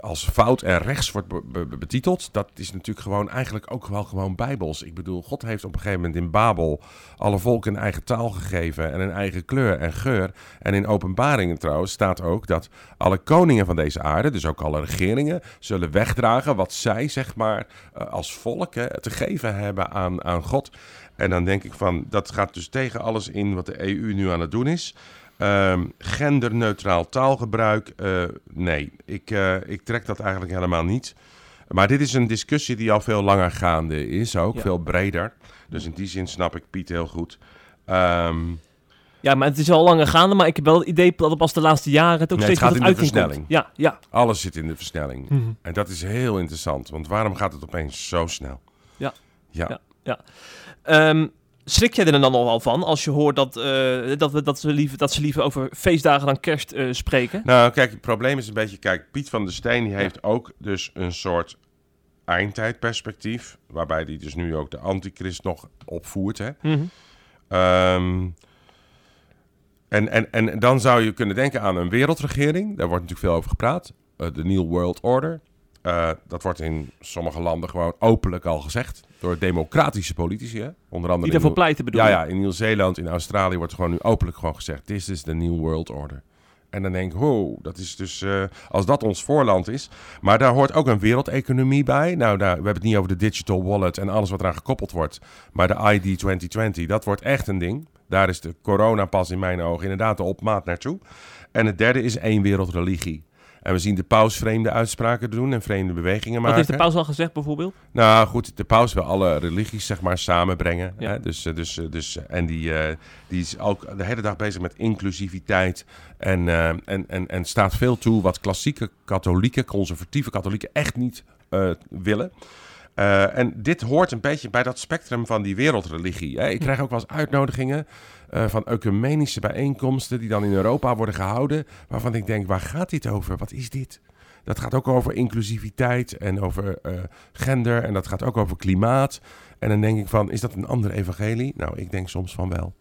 als fout en rechts wordt be- be- betiteld, dat is natuurlijk gewoon eigenlijk ook wel gewoon bijbels. Ik bedoel, God heeft op een gegeven moment in Babel alle volken een eigen taal gegeven en een eigen kleur en geur. En in openbaringen trouwens staat ook dat alle koningen van deze aarde, dus ook alle regeringen, zullen wegdragen wat zij, zeg maar, eh, als volk te geven hebben aan, aan God. En dan denk ik van, dat gaat dus tegen alles in wat de EU nu aan het doen is. Ehm, genderneutraal taalgebruik, eh, nee, ik, eh, ik trek dat eigenlijk helemaal niet. Maar dit is een discussie die al veel langer gaande is, ook Ja. veel breder. Dus in die zin snap ik Piet heel goed. Ehm, Ja, maar het is al langer gaande, maar ik heb wel het idee dat het pas de laatste jaren het ook Nee, het steeds gaat meer in de versnelling. komt. Ja, ja. alles zit in de versnelling. En dat is heel interessant, want waarom gaat het opeens zo snel? Ja. Ja, Ja. Ehm, schrik jij er dan al wel van als je hoort dat, eh, dat, we, dat, ze liever, dat ze liever over feestdagen dan kerst eh, spreken? Nou, kijk, het probleem is een beetje... Kijk, Piet van der Steen die heeft ook dus een soort eindtijdperspectief... waarbij hij dus nu ook de antichrist nog opvoert, hè. Mhm. Ehm, en, en, en dan zou je kunnen denken aan een wereldregering. Daar wordt natuurlijk veel over gepraat. Eh, De New World Order. Dat wordt in sommige landen gewoon openlijk al gezegd. Door democratische politici, hè. Onder andere Die daarvoor Nieuw- pleiten bedoel ja, ja, in Nieuw-Zeeland, in Australië wordt gewoon nu openlijk gewoon gezegd... This is the New World Order. En dan denk ik, wow, dat is dus... eh, als dat ons voorland is... Maar daar hoort ook een wereldeconomie bij. Nou, daar, we hebben het niet over de digital wallet en alles wat eraan gekoppeld wordt. Maar de ID 2020, dat wordt echt een ding. Daar is de coronapas in mijn ogen inderdaad de opmaat naartoe. En het derde is één wereldreligie. En we zien de paus vreemde uitspraken doen en vreemde bewegingen Wat maken. heeft de paus al gezegd bijvoorbeeld? Nou goed, de paus wil alle religies zeg maar samenbrengen. Ja. Hè? Dus, eh, dus, eh, dus, eh, en die, die is ook de hele dag bezig met inclusiviteit. En, en, en, en staat veel toe wat klassieke katholieken, conservatieve katholieken echt niet willen. En dit hoort een beetje bij dat spectrum van die wereldreligie. Hè? Ik krijg ook wel eens uitnodigingen eh, van ecumenische bijeenkomsten die dan in Europa worden gehouden. Waarvan ik denk, waar gaat dit over? Wat is dit? Dat gaat ook over inclusiviteit en over eh, gender en dat gaat ook over klimaat. En dan denk ik van, is dat een ander evangelie? Nou, ik denk soms van wel.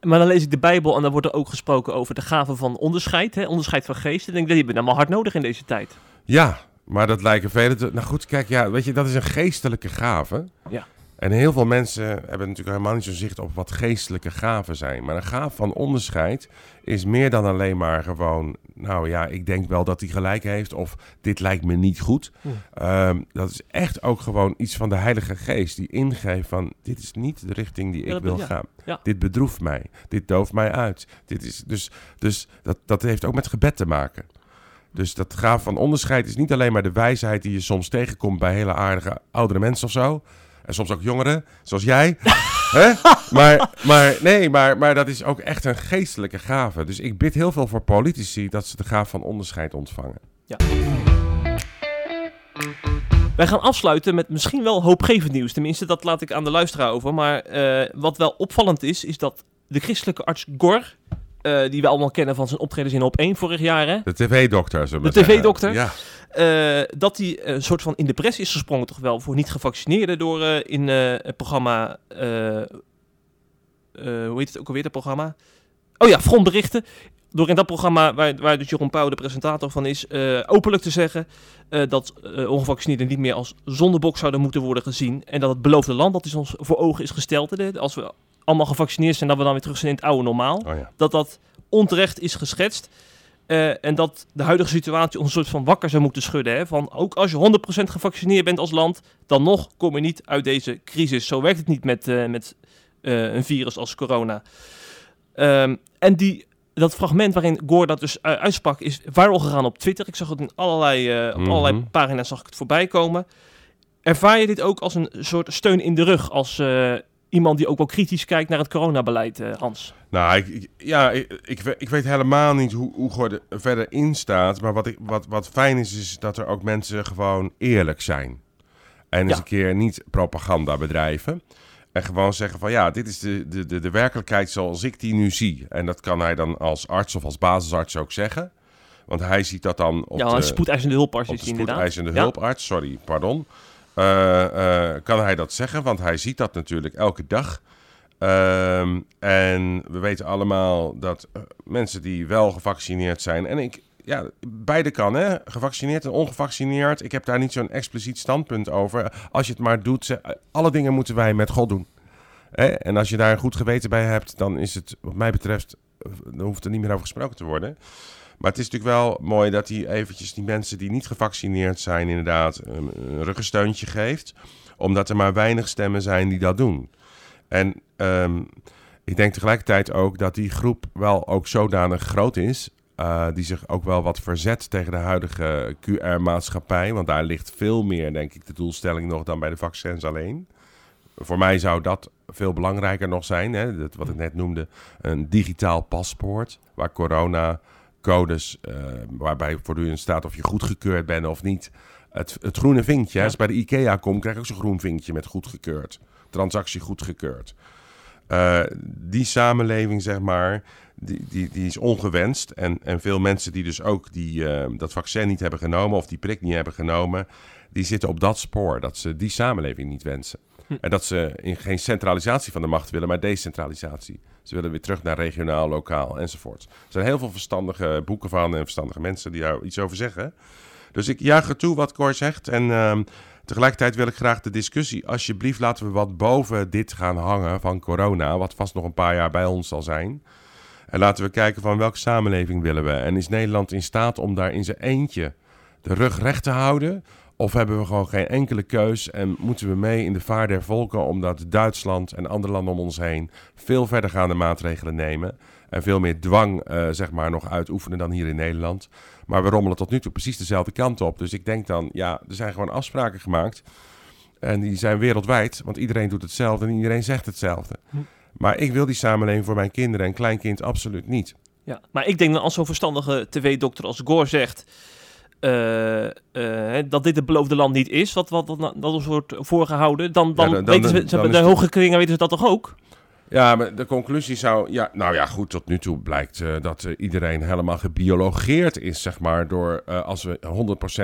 Maar dan lees ik de Bijbel en dan wordt er ook gesproken over de gave van onderscheid. Hè? Onderscheid van geesten. Dan denk ik, die hebben we allemaal hard nodig in deze tijd. Ja, maar dat lijken velen te... Nou goed, kijk, ja, weet je, dat is een geestelijke gave. Ja. En heel veel mensen hebben natuurlijk helemaal niet zo'n zicht op wat geestelijke gaven zijn. Maar een gaaf van onderscheid is meer dan alleen maar gewoon... Nou ja, ik denk wel dat hij gelijk heeft of dit lijkt me niet goed. Hm. Ehm, dat is echt ook gewoon iets van de Heilige Geest die ingeeft van... Dit is niet de richting die ik wil ja. gaan. Dit bedroeft mij. Dit dooft mij uit. Dit is dus dus dat, dat heeft ook met gebed te maken. Dus dat gaaf van onderscheid is niet alleen maar de wijsheid die je soms tegenkomt bij hele aardige oudere mensen of zo. En soms ook jongeren, zoals jij. <laughs> Hè? Maar, maar nee, maar, maar dat is ook echt een geestelijke gave. Dus ik bid heel veel voor politici dat ze de gaaf van onderscheid ontvangen. Wij gaan afsluiten met misschien wel hoopgevend nieuws. Tenminste, dat laat ik aan de luisteraar over. Maar eh, wat wel opvallend is, is dat de christelijke arts Gor, eh, die we allemaal kennen van zijn optredens in Op 1 vorig jaar, hè, De tv-dokter, De. TV-dokter? Ja. eh, dat hij een soort van in de pres is gesprongen, toch wel, voor niet-gevaccineerden door eh, in het programma. hoe heet het ook alweer, dat programma? Oh ja, frontberichten. Door in dat programma, waar, waar dus Jeroen Pauw de presentator van is, openlijk te zeggen dat ongevaccineerden niet meer als zondebok zouden moeten worden gezien. En dat het beloofde land, dat is ons voor ogen is gesteld, hè, als we allemaal gevaccineerd zijn, dat we dan weer terug zijn in het oude normaal Oh ja. dat dat onterecht is geschetst. Eh, en dat de huidige situatie ons een soort van wakker zou moeten schudden. Hè? Van ook als je 100% gevaccineerd bent als land, dan nog kom je niet uit deze crisis. Zo werkt het niet met, eh, met eh, een virus als corona. Ehm, en die, dat fragment waarin Gore dat dus uitsprak, is viral gegaan op Twitter. Ik zag het in allerlei, op Mhm. allerlei pagina's zag ik het voorbij komen. Ervaar je dit ook als een soort steun in de rug? Als iemand die ook wel kritisch kijkt naar het coronabeleid, eh, Hans? Nou, ik, ik- ja, ik, ik, we- ik weet helemaal niet hoe, hoe er verder in staat. Maar wat, ik, wat, wat fijn is, is dat er ook mensen gewoon eerlijk zijn. En eens Ja. een keer niet propaganda bedrijven. En gewoon zeggen van ja, dit is de, de, de, de werkelijkheid zoals ik die nu zie. En dat kan hij dan als arts of als basisarts ook zeggen. Want hij ziet dat dan op ja, de, een spoedeisende hulparts op is de inderdaad. spoedeisende Ja. hulparts, sorry, pardon. Eh, eh, kan hij dat zeggen? Want hij ziet dat natuurlijk elke dag. Ehm, en we weten allemaal dat eh, mensen die wel gevaccineerd zijn... En ik, ja, beide kan, hè? Gevaccineerd en ongevaccineerd. Ik heb daar niet zo'n expliciet standpunt over. Als je het maar doet, alle dingen moeten wij met God doen. Hè? En als je daar een goed geweten bij hebt, dan is het, wat mij betreft, dan hoeft er niet meer over gesproken te worden. Maar het is natuurlijk wel mooi dat hij eventjes die mensen die niet gevaccineerd zijn, inderdaad een, ruggensteuntje geeft. Omdat er maar weinig stemmen zijn die dat doen. En ehm, ik denk tegelijkertijd ook dat die groep wel ook zodanig groot is. eh, die zich ook wel wat verzet tegen de huidige QR-maatschappij. Want daar ligt veel meer, denk ik, de doelstelling nog dan bij de vaccins alleen. Voor mij zou dat veel belangrijker nog zijn. Hè? Dat, wat ik net noemde, een digitaal paspoort. Waar corona codes, eh, waarbij voortdurend staat of je goedgekeurd bent of niet. Het, het groene vinkje, Ja. als ik bij de IKEA kom, krijg ik ook zo'n groen vinkje met goedgekeurd. Transactie goedgekeurd. Eh, die samenleving, zeg maar, die, die, die is ongewenst. En, en veel mensen die dus ook die, eh, dat vaccin niet hebben genomen of die prik niet hebben genomen, die zitten op dat spoor. Dat ze die samenleving niet wensen. <laughs> En dat ze in geen centralisatie van de macht willen, maar decentralisatie. Ze willen weer terug naar regionaal, lokaal enzovoort. Er zijn heel veel verstandige boeken van en verstandige mensen die daar iets over zeggen. Dus ik juich er toe wat Cor zegt. En ehm, tegelijkertijd wil ik graag de discussie. Alsjeblieft, laten we wat boven dit gaan hangen van corona. Wat vast nog een paar jaar bij ons zal zijn. En laten we kijken van welke samenleving willen we. En is Nederland in staat om daar in zijn eentje de rug recht te houden? Of hebben we gewoon geen enkele keus en moeten we mee in de vaart der volken omdat Duitsland en andere landen om ons heen veel verdergaande maatregelen nemen en veel meer dwang eh, zeg maar nog uitoefenen dan hier in Nederland. Maar we rommelen tot nu toe precies dezelfde kant op. Dus ik denk dan, ja, er zijn gewoon afspraken gemaakt en die zijn wereldwijd, want iedereen doet hetzelfde en iedereen zegt hetzelfde. Hm. Maar ik wil die samenleving voor mijn kinderen en kleinkind absoluut niet. Ja, maar ik denk dan als zo'n verstandige tv-dokter als Gore zegt... eh, eh, dat dit het beloofde land niet is, wat, wat, wat, dat ons wordt voorgehouden, dan, dan, Ja, dan- weten ze, ze dan de hoge kringen weten ze dat toch ook? Ja, maar de conclusie zou... Ja, nou ja, goed, tot nu toe blijkt eh, dat iedereen helemaal gebiologeerd is, zeg maar. Door als we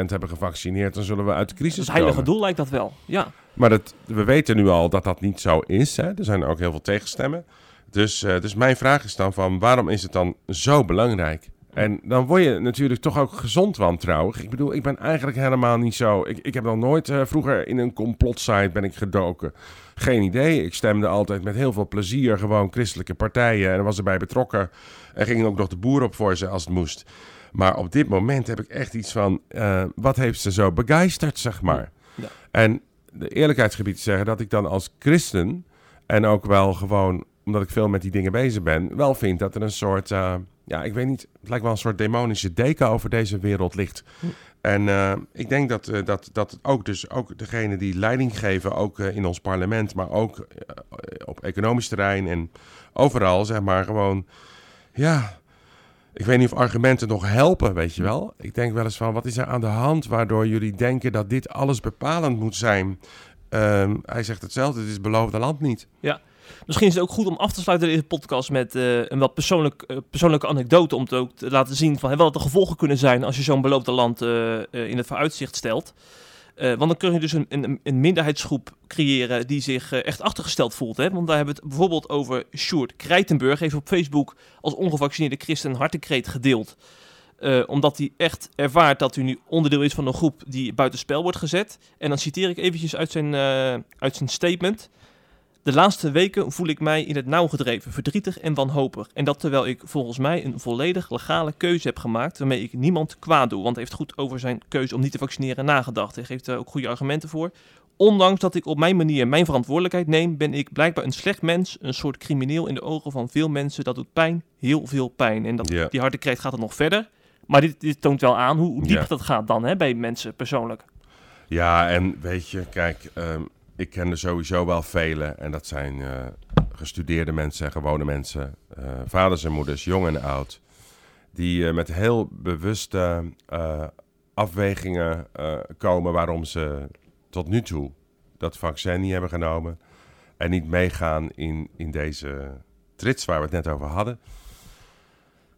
100% hebben gevaccineerd, dan zullen we uit de crisis Het heilige komen. doel lijkt dat wel. Ja, Maar dat, we weten nu al dat dat niet zo is. Hè? Er zijn ook heel veel tegenstemmen. Dus, dus mijn vraag is dan van, waarom is het dan zo belangrijk? En dan word je natuurlijk toch ook gezond wantrouwig. Ik bedoel, ik ben eigenlijk helemaal niet zo... Ik, ik heb nog nooit eh, vroeger in een complotsite ben ik gedoken. Geen idee. Ik stemde altijd met heel veel plezier gewoon christelijke partijen. En was erbij betrokken. En ging ook nog de boer op voor ze als het moest. Maar op dit moment heb ik echt iets van... eh, wat heeft ze zo begeisterd, zeg maar. Ja. En de eerlijkheidsgebied zeggen dat ik dan als christen... en ook wel gewoon, omdat ik veel met die dingen bezig ben... wel vind dat er een soort... eh, ja, ik weet niet, het lijkt wel een soort demonische deken over deze wereld ligt. Hm. En eh, ik denk dat, eh, dat, dat ook, dus ook degene die leiding geven, ook eh, in ons parlement, maar ook op economisch terrein en overal, zeg maar, gewoon, ja, ik weet niet of argumenten nog helpen, weet je wel. Ik denk wel eens van, wat is er aan de hand waardoor jullie denken dat dit alles bepalend moet zijn? Ehm, hij zegt hetzelfde, het is het beloofde land niet. Misschien is het ook goed om af te sluiten deze podcast met eh, een wat persoonlijk, eh, persoonlijke anekdote. Om te ook te laten zien van wat de gevolgen kunnen zijn als je zo'n beloofde land eh, in het vooruitzicht stelt. Want dan kun je dus een, een, een minderheidsgroep creëren die zich echt achtergesteld voelt. Hè? Want daar hebben we het bijvoorbeeld over Sjoerd Krijtenburg. Heeft op Facebook als ongevaccineerde christen een hartekreet gedeeld. Omdat hij echt ervaart dat hij nu onderdeel is van een groep die buitenspel wordt gezet. En dan citeer ik eventjes uit zijn, uit zijn statement. De laatste weken voel ik mij in het nauw gedreven, verdrietig en wanhopig. En dat terwijl ik volgens mij een volledig legale keuze heb gemaakt waarmee ik niemand kwaad doe. Want hij heeft goed over zijn keuze om niet te vaccineren nagedacht. Hij geeft er ook goede argumenten voor. Ondanks dat ik op mijn manier mijn verantwoordelijkheid neem, ben ik blijkbaar een slecht mens, een soort crimineel in de ogen van veel mensen. Dat doet pijn, heel veel pijn. En dat, die harde kreet gaat er nog verder. Maar dit, dit toont wel aan hoe, diep dat gaat dan hè, bij mensen persoonlijk. Ja, en weet je, kijk, ehm, ik ken er sowieso wel velen. En dat zijn eh, gestudeerde mensen, gewone mensen, eh, vaders en moeders, jong en oud. Die eh, met heel bewuste afwegingen komen waarom ze tot nu toe dat vaccin niet hebben genomen. En niet meegaan in, in deze trits waar we het net over hadden.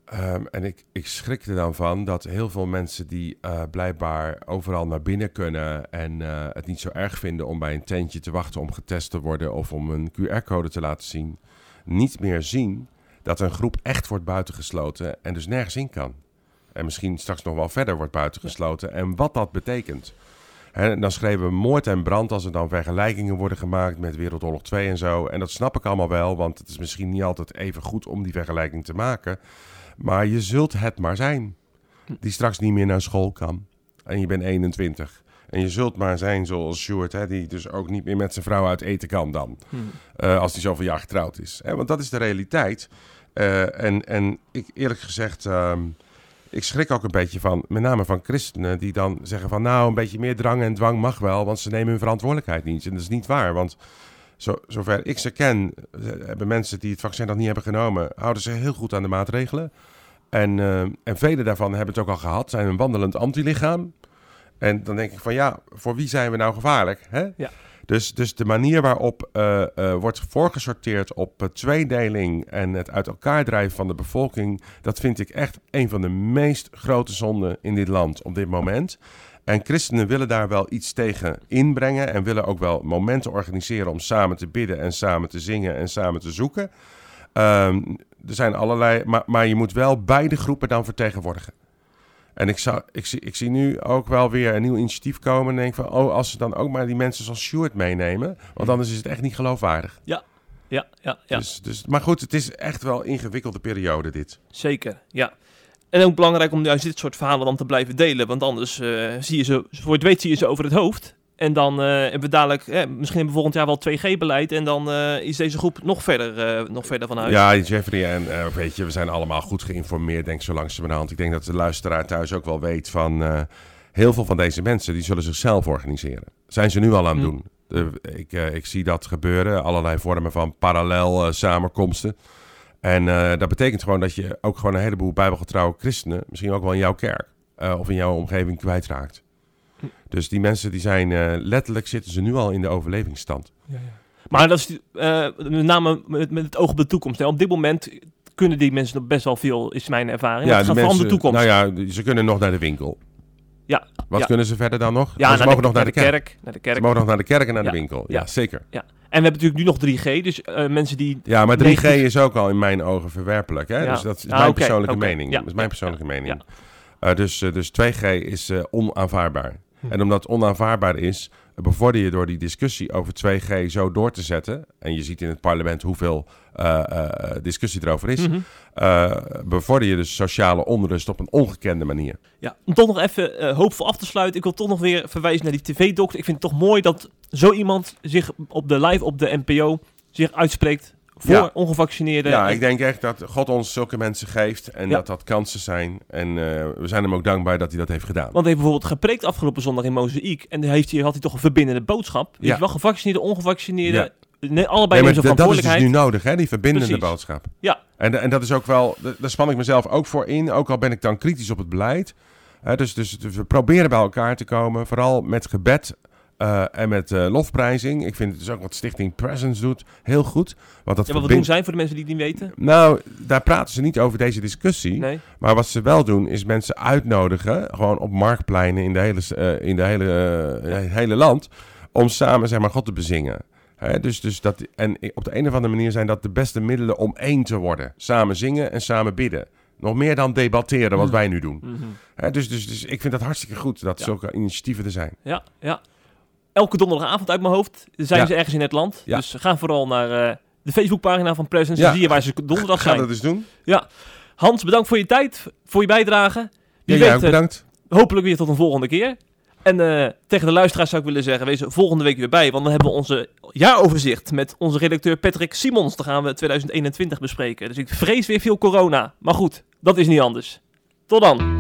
Ehm, en ik, ik schrik er dan van dat heel veel mensen die eh, blijkbaar overal naar binnen kunnen en eh, het niet zo erg vinden om bij een tentje te wachten om getest te worden of om een QR-code te laten zien, niet meer zien dat een groep echt wordt buitengesloten en dus nergens in kan. En misschien straks nog wel verder wordt buitengesloten en wat dat betekent. Hè, dan schreven we moord en brand als er dan vergelijkingen worden gemaakt met Wereldoorlog 2 en zo. En dat snap ik allemaal wel, want het is misschien niet altijd even goed om die vergelijking te maken. Maar je zult het maar zijn. Die straks niet meer naar school kan. En je bent 21. En je zult maar zijn zoals Sjoerd, hè, die dus ook niet meer met zijn vrouw uit eten kan dan. Eh, als hij zoveel jaar getrouwd is. Hè, want dat is de realiteit. Eh, en, en ik eerlijk gezegd, ehm, ik schrik ook een beetje van, met name van christenen, die dan zeggen van nou, een beetje meer drang en dwang mag wel, want ze nemen hun verantwoordelijkheid niet. En dat is niet waar, want zo, zover ik ze ken, eh, hebben mensen die het vaccin nog niet hebben genomen, houden ze heel goed aan de maatregelen. En, eh, en vele daarvan hebben het ook al gehad, zijn een wandelend antilichaam. En dan denk ik van ja, voor wie zijn we nou gevaarlijk? Hè? Ja. Dus, dus de manier waarop eh, wordt voorgesorteerd op tweedeling en het uit elkaar drijven van de bevolking, dat vind ik echt een van de meest grote zonden in dit land op dit moment. En christenen willen daar wel iets tegen inbrengen en willen ook wel momenten organiseren om samen te bidden en samen te zingen en samen te zoeken. Ehm, er zijn allerlei, maar, maar je moet wel beide groepen dan vertegenwoordigen. En ik, zou, ik, zie, ik zie nu ook wel weer een nieuw initiatief komen. En denk van, oh, als ze dan ook maar die mensen zoals Stuart meenemen. Want anders is het echt niet geloofwaardig. Ja, ja, ja, ja. Dus, dus, maar goed, het is echt wel een ingewikkelde periode dit. Zeker, ja. En ook belangrijk om juist dit soort verhalen dan te blijven delen. Want anders eh, zie je ze, voor het weet zie je ze over het hoofd. En dan eh, hebben we dadelijk, eh, misschien hebben we volgend jaar wel 2G-beleid. En dan is deze groep nog verder, nog verder van huis. Ja, Jeffrey, en weet je, we zijn allemaal goed geïnformeerd, denk ik, zo langzamerhand. Ik denk dat de luisteraar thuis ook wel weet van... heel veel van deze mensen, die zullen zichzelf organiseren. Zijn ze nu al aan het Hm. doen. Ik, ik zie dat gebeuren, allerlei vormen van parallel samenkomsten. En eh, dat betekent gewoon dat je ook gewoon een heleboel bijbelgetrouwe christenen... misschien ook wel in jouw kerk eh, of in jouw omgeving kwijtraakt. Hm. Dus die mensen die zijn eh, letterlijk zitten ze nu al in de overlevingsstand. Ja, ja. Maar dat is eh, met name met, met het oog op de toekomst. Hè. Op dit moment kunnen die mensen nog best wel veel, is mijn ervaring. Ja, het gaat om de toekomst. Nou ja, ze kunnen nog naar de winkel. Ja, Wat ja. kunnen ze verder dan nog? Ja, ze mogen de, nog naar de, kerk. Naar de Ze kerk. mogen nog naar de kerk en naar Ja. de winkel. Ja, Ja. En we hebben natuurlijk nu nog 3G, dus eh, mensen die... Ja, maar 3G 90 is ook al in mijn ogen verwerpelijk. Hè? Ja. Dus dat is Ah, mijn persoonlijke. Ja, Dat is mijn persoonlijke mening. ja. Eh, dus, eh, dus 2G is onaanvaardbaar. Hm. En omdat het onaanvaardbaar is, bevorder je door die discussie over 2G zo door te zetten. En je ziet in het parlement hoeveel eh, eh, discussie erover is. Mhm. eh, bevorder je dus sociale onrust op een ongekende manier. Ja, om toch nog even hoopvol af te sluiten. Ik wil toch nog weer verwijzen naar die tv-dokter. Ik vind het toch mooi dat zo iemand zich op de live op de NPO zich uitspreekt voor Ja. ongevaccineerden. Ja, ik denk echt dat God ons zulke mensen geeft en Ja. dat dat kansen zijn. En eh, we zijn hem ook dankbaar dat hij dat heeft gedaan. Want hij heeft bijvoorbeeld gepreekt afgelopen zondag in Mozaïek. En heeft hij, had hij toch een verbindende boodschap. Weet Ja. je wel, gevaccineerde, ongevaccineerde. Ja. Nee, allebei Nee, maar dat is dus nu nodig, hè, die verbindende Precies. boodschap. Ja. En, en dat is ook wel, daar span ik mezelf ook voor in, ook al ben ik dan kritisch op het beleid. Dus, dus we proberen bij elkaar te komen, vooral met gebed eh, en met eh, lofprijzing. Ik vind het dus ook wat Stichting Presence doet heel goed. Want dat Ja, maar wat doen zij voor de mensen die het niet weten? Nou, daar praten ze niet over deze discussie. Nee. Maar wat ze wel doen, is mensen uitnodigen, gewoon op marktpleinen in de hele, eh, in de hele, het hele land, om samen zeg maar, God te bezingen. Hè, dus, dus dat, en op de een of andere manier zijn dat de beste middelen om één te worden. Samen zingen en samen bidden. Nog meer dan debatteren, wat Mm. wij nu doen. Mhm. Hè, dus, dus, dus ik vind dat hartstikke goed dat Ja. zulke initiatieven er zijn. Ja, ja. Elke donderdagavond uit mijn hoofd zijn Ja. ze ergens in het land. Ja. Dus ga vooral naar eh, de Facebookpagina van Presence. Ja. Dan zie je waar ze donderdag Ga zijn. dat eens doen. Hans, bedankt voor je tijd, voor je bijdrage. Ja, Wie weet, ook eh, bedankt. hopelijk weer tot een volgende keer. En eh, tegen de luisteraars zou ik willen zeggen, wees volgende week weer bij. Want dan hebben we onze jaaroverzicht met onze redacteur Patrick Simons. Dan gaan we 2021 bespreken. Dus ik vrees weer veel corona. Maar goed, dat is niet anders. Tot dan.